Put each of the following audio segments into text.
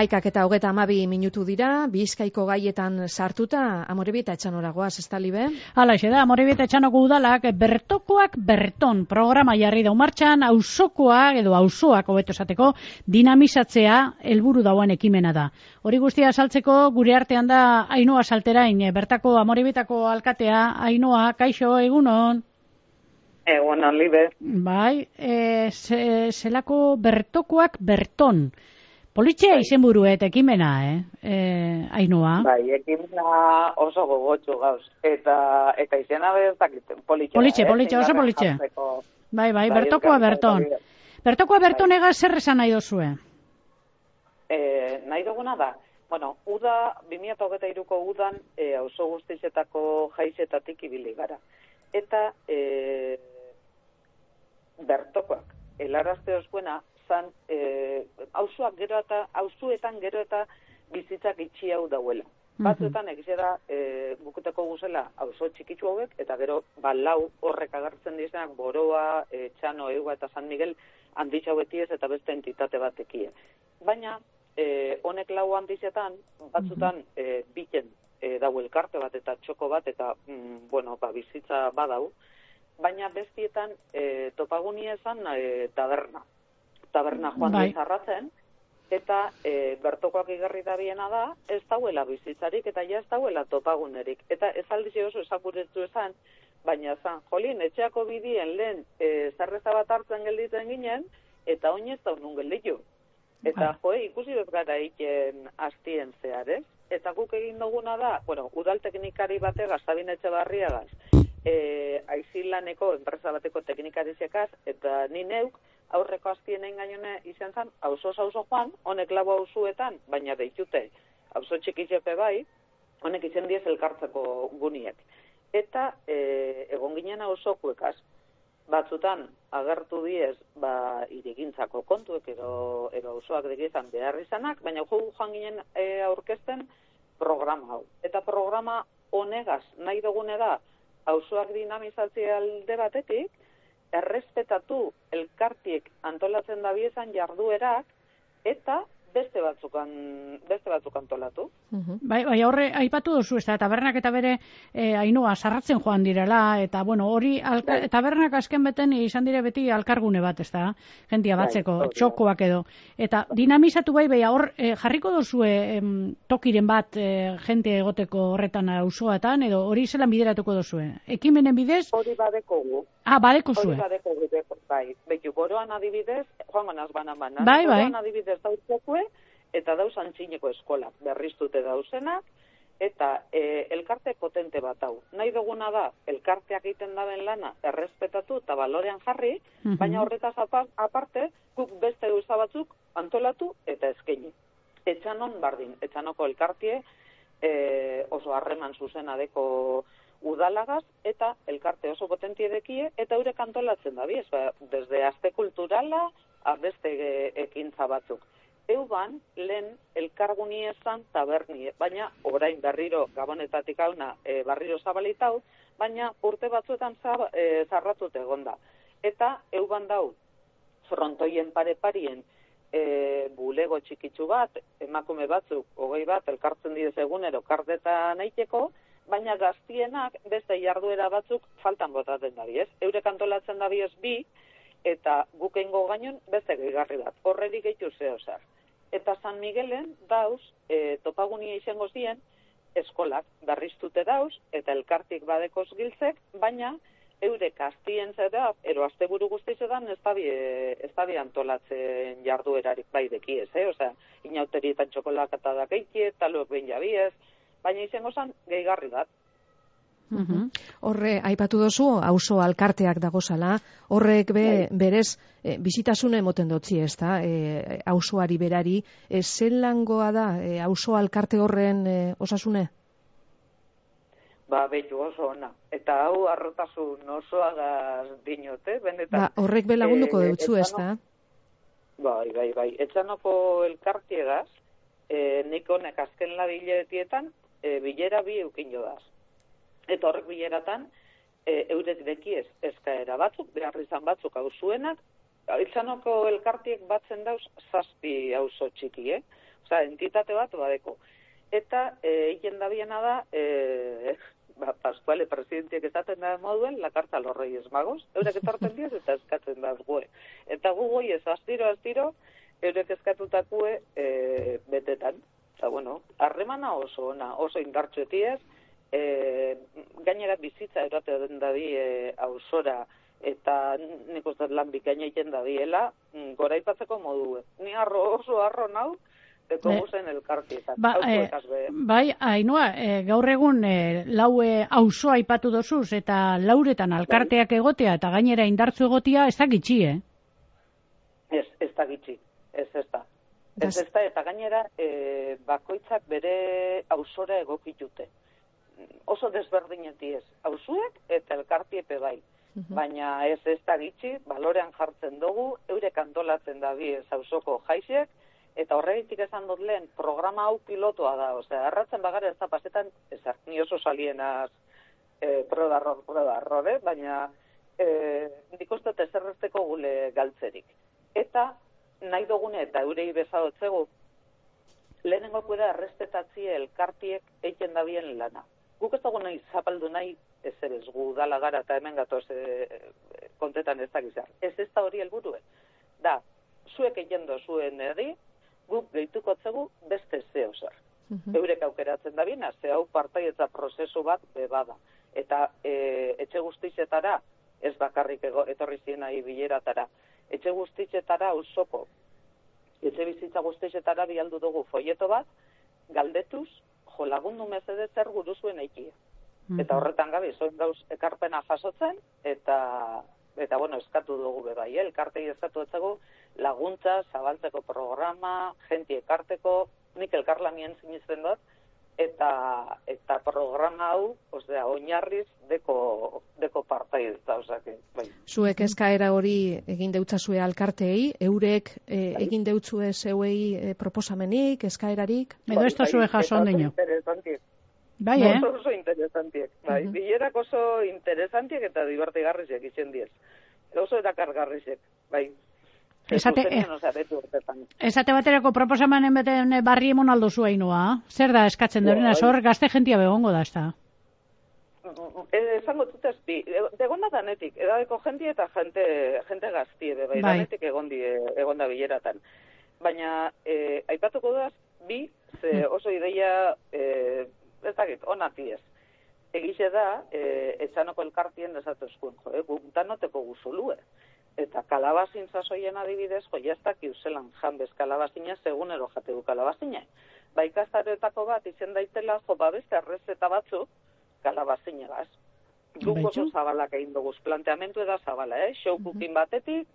Amaikak eta hogeta amabi minutu dira, bizkaiko gaietan sartuta, amorebita etxanoragoaz, ez talibe? Hala, da, amorebita etxanoko udalak, bertokoak berton programa jarri dau martxan, ausokoak edo ausoak hobeto esateko, dinamizatzea helburu dauan ekimena da. Hori guztia saltzeko, gure artean da, ainoa salterain, bertako amorebitako alkatea, ainoa, kaixo, egunon? Egunon, libe. Bai, e, zelako bertokoak berton. Politxe bai. izen buru eta ekimena, eh? E, Ainua. Bai, ekimena oso gogotxu gauz. Eta, eta izena bezak politxe. Politxe, eh? politxe, oso politxe. Bai, bai, bai, bertokoa berton. Bertokoa berton bai. ega zer esan nahi dozue? Eh, nahi duguna da. Bueno, uda, 2008ko udan, e, oso guztizetako jaizetatik ibili gara. Eta, e, bertokoak, helarazte osbuena, zan, e, auzuak gero eta, auzuetan gero eta bizitzak itxi hau dauela. Mhm. Batzuetan egizera e, bukuteko guzela auzo txikitzu hauek, eta gero balau horrek agertzen dizenak boroa, e, txano, egua eta San Miguel handitxau betiez eta beste entitate batekie. Baina, e, honek lau handizetan, batzutan mhm. e, biten e, dau elkarte bat eta txoko bat eta, mm, bueno, ba, bizitza badau, baina bestietan e, topagunia esan e, taberna taberna joan bai. zarratzen, eta e, bertokoak igarri da biena da, ez dauela bizitzarik, eta ja ez dauela topagunerik. Eta ez aldizi oso esakuretu esan, baina zan, jolin, etxeako bidien lehen e, zerreza bat hartzen gelditzen ginen, eta oin ez daunun gelditu. Eta bai. joe, ikusi dut gara iken hastien zehar, ez? Eta guk egin duguna da, bueno, udal teknikari bate gaztabin etxe barriagaz, e, aizilaneko enpresa bateko teknikari zekaz, eta ni neuk, aurreko aztienen gainone izan zen, hauzo hauzo joan, honek lau hauzuetan, baina deitute, hauzo txikitzepe bai, honek izan diez elkartzeko guniek. Eta e, egon ginen hauzokuekaz, batzutan agertu diez ba, irigintzako kontuek edo, edo auzoak digizan behar izanak, baina jo joan ginen e, aurkezten programa hau. Eta programa honegaz nahi dugune da, auzoak dinamizatzea alde batetik, errespetatu elkartiek antolatzen da biezan jarduerak eta beste batzukan beste batzuk antolatu. Bai, bai, horre aipatu duzu ez da tabernak eta bere e, ainhoa sarratzen joan direla eta bueno, hori bai. tabernak azken beten izan dire beti alkargune bat, ez da? Jentia bai, batzeko, txokoak edo. Eta dinamizatu bai bai hor e, jarriko duzu tokiren bat e, jente egoteko horretan auzoetan edo hori zelan bideratuko duzu? Ekimenen bidez? Hori badeko gu. Ah, badeko zue. Hori badeko gu, bai. Beitu, boroan adibidez, joan ganaz banan banan. Bai, bai. Boroan adibidez dautzekue, eta dauz antzineko eskola berriztute dauzenak, eta e, elkarte potente bat hau. Nahi duguna da, elkarteak egiten daben lana errespetatu eta balorean jarri, mhm. baina horretaz aparte, guk beste gauza batzuk antolatu eta eskaini. Etxanon bardin, etxanoko elkartie e, oso harreman zuzena deko udalagaz eta elkarte oso potentie dekie eta eurek antolatzen da, biez, ba, desde aste kulturala, beste e, ekintza batzuk euban lehen elkarguni esan taberni, baina orain berriro gabonetatik hauna e, barriro zabalitau, baina urte batzuetan zab, e, zarratut egonda. Eta euban dau frontoien pare parien e, bulego txikitsu bat, emakume batzuk, hogei bat, elkartzen didez egunero kardeta nahiteko, baina gaztienak beste jarduera batzuk faltan botaten da ez? Eurek antolatzen da bi, eta gukengo gainon beste gehigarri bat. Horredik gehitu zeo zar eta San Miguelen dauz, e, topagunia izango zien, eskolak darriztute dauz, eta elkartik badekoz giltzek, baina eure kastien zera, ero azte buru guztizetan, ez da bi antolatzen jarduerarik bai deki ez, eh? Osea, inauterietan txokolak eta da geitie, taluek behin jabiez, baina izango zan, gehigarri bat, Horre, aipatu dozu, auzo alkarteak dagozala, horrek be, bai. berez, e, bizitasune emoten dotzi ez da, e, auzoari berari, e, zen langoa da, e, auzo alkarte horren e, osasune? Ba, behitu oso ona. Eta hau arrotasun osoagaz dinote, benetan. Ba, horrek belagunduko e, deutzu ez da? Bai, bai, bai. Etxanoko elkartiegaz, e, nik honek azken labiletietan, e, bilera bi eukin jodaz eta horrek bileratan e, eurek dekiez eskaera batzuk, behar izan batzuk hau zuenak, Itzanoko elkartiek batzen dauz zazpi auzo txiki, eh? Osa, entitate bat badeko. Eta, e, egin da biena da, e, ba, Pascuale presidentiek esaten da moduen, la carta los magos, eurek etorten diez eta eskatzen da gue. Eta gu goi ez astiro, astiro, eurek eskatutakue e, betetan. Eta, bueno, harremana oso ona, oso indartxo etiez, e, gainera bizitza erate den dadi e, ausora, eta nik uste lan bikaina egiten da diela, mm, gora ipatzeko modu. Ni arro oso arro nau, deko Be- guzen elkartietan. Ba, eh, be. bai, hainua, e, gaur egun e, laue auzoa aipatu dozuz eta lauretan alkarteak egotea eta gainera indartzu egotea ez da gitxi, eh? Ez, ez da gitxi, ez ez da. Ez ez da, eta gainera, e, bakoitzak bere ausora egokitute. Oso desberdineti ez, auzuek eta elkartiepe bai. Baina ez ez da gitxi, balorean jartzen dugu, eurek antolatzen da bi ez auzoko jaisiek, eta horregitik esan dut lehen, programa hau pilotoa da, osea, erratzen bagara ez da pasetan, ez ni oso salienaz e, prodarro, prodarro, eh? baina e, nik uste ezerrezteko gule galtzerik. Eta nahi dugune eta eurei bezadotzegu, lehenengo kueda errespetatzie elkartiek eiken da bien lana. Guk ez dugu nahi zapaldu nahi ez ez gu dala gara eta hemen gatoz e, kontetan ez dakizar. Ez ez da hori helburue. Da, zuek egin zuen eri, guk gehituko zegu beste zeo zer. Mhm. Eurek aukeratzen da bina, ze hau partaietza prozesu bat bebada. Eta e, etxe guztizetara, ez bakarrik ego, etorri ziena bileratara, etxe guztizetara usoko, etxe bizitza guztizetara bialdu dugu foieto bat, galdetuz, jo lagundu mezede zer guru zuen eikia. Eta horretan gabe, zoin gauz ekarpena jasotzen, eta, eta bueno, eskatu dugu be bai, eh? elkartei eskatu etzegu, laguntza, zabaltzeko programa, jenti ekarteko, nik elkarlanien sinisten dut, eta, eta programa hau, osea, oinarriz deko, deko partaidetza, osea, que, bai. Zuek eskaera hori egin deutzazue alkarteei, eurek e, egin deutzue zeuei e, proposamenik, eskaerarik? Edo ez da zue jaso Bai, eh? Oso, oso interesantiek, bai. Mhm. Bilerak oso interesantiek eta divertigarrizek izen diez. Oso erakargarrizek, bai. Esate- urtetan. Esate baterako proposamanen beten barri emon aldo zu hainua. Zer da eskatzen Bai. dorena, zor gazte jentia begongo da, ez da. Eh, esango dut ezpi, egon da danetik, edadeko jentie eta jente, jente gaztie, be, bai, Bai. danetik egon, di, egon da bileratan. Baina, eh, aipatuko daz, bi, ze oso ideia, eh, ez dakit, onati ez. Egize da, eh, etxanoko elkartien desatu eskuen, jo, guk danoteko guzulue. Eta kalabazin zazoien adibidez, jo, jaztak iuselan janbez kalabazina, segunero jate du kalabazina. Ba, ikastaroetako bat izen daitela, jo, ba, beste errezeta batzuk, kalabazinegaz. Guk Baitu. oso zabalak egin dugu, planteamentu eda zabala, eh? Show cooking batetik,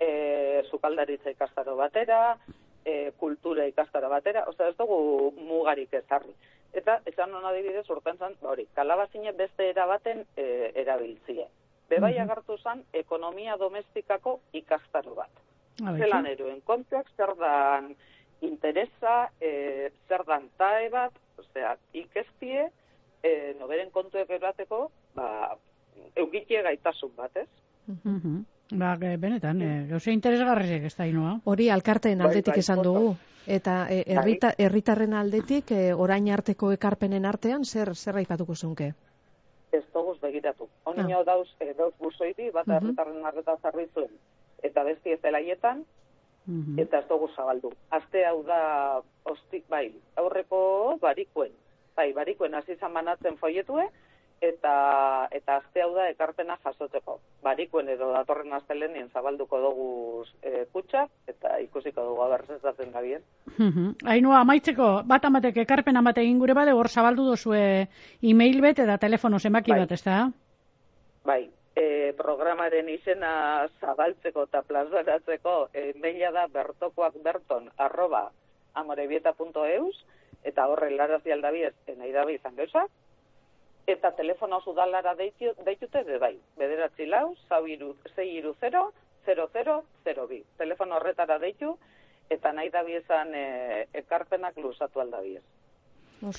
e, sukaldaritza ikastaro batera, e, kultura ikastaro batera, osea ez dugu mugarik ezarri. Eta, esan hona adibidez, urten zan, ba hori, kalabazine beste erabaten e, erabiltzie. Bebai Mhm. agartu zan, ekonomia domestikako ikastaro bat zelan eroen kontuak, zer dan interesa, e, zer dan tae bat, osea, ikestie, e, noberen kontuek erateko, ba, eukitie gaitasun bat, ez? Mhm. Ba, benetan, e, gauze interesgarriek ez da hainua. Hori alkarteen Bai, aldetik bai, esan dugu. Eta e, herrita, herritarren aldetik, e, orain arteko ekarpenen artean, zer zer aipatuko zunke? Ez doguz begiratu. Honino Ah. dauz, e, dauz buzoidi, bat Mhm. herritarren arreta zerbitzuen, eta besti ez delaietan, Mhm. eta ez dugu zabaldu. Aste hau da, osti, bai, aurreko barikuen. Bai, barikuen hasi izan banatzen foietue, eta eta aste hau da ekarpena jasotzeko. Barikuen edo datorren astelenien zabalduko dugu e, kutsa, eta ikusiko dugu abertzezatzen da bien. Mhm. Ainhoa, amaitzeko, bat amatek ekarpen amate egin gure bade, hor zabaldu dozue e-mail bet eta telefono zenbaki Bai. bat, ez da? Bai, e, programaren izena zabaltzeko eta plazaratzeko e, maila da bertokoak berton arroba amorebieta.eus eta horre larazi aldabiez nahi dabe izan gauza. Eta telefono udalara deitu, deitute de bai. Bederatzi lau, zau iru, zei iru zero, zero, zero, zero bi. Telefono horretara deitu eta nahi dabiezan e, ekarpenak luzatu aldabiez.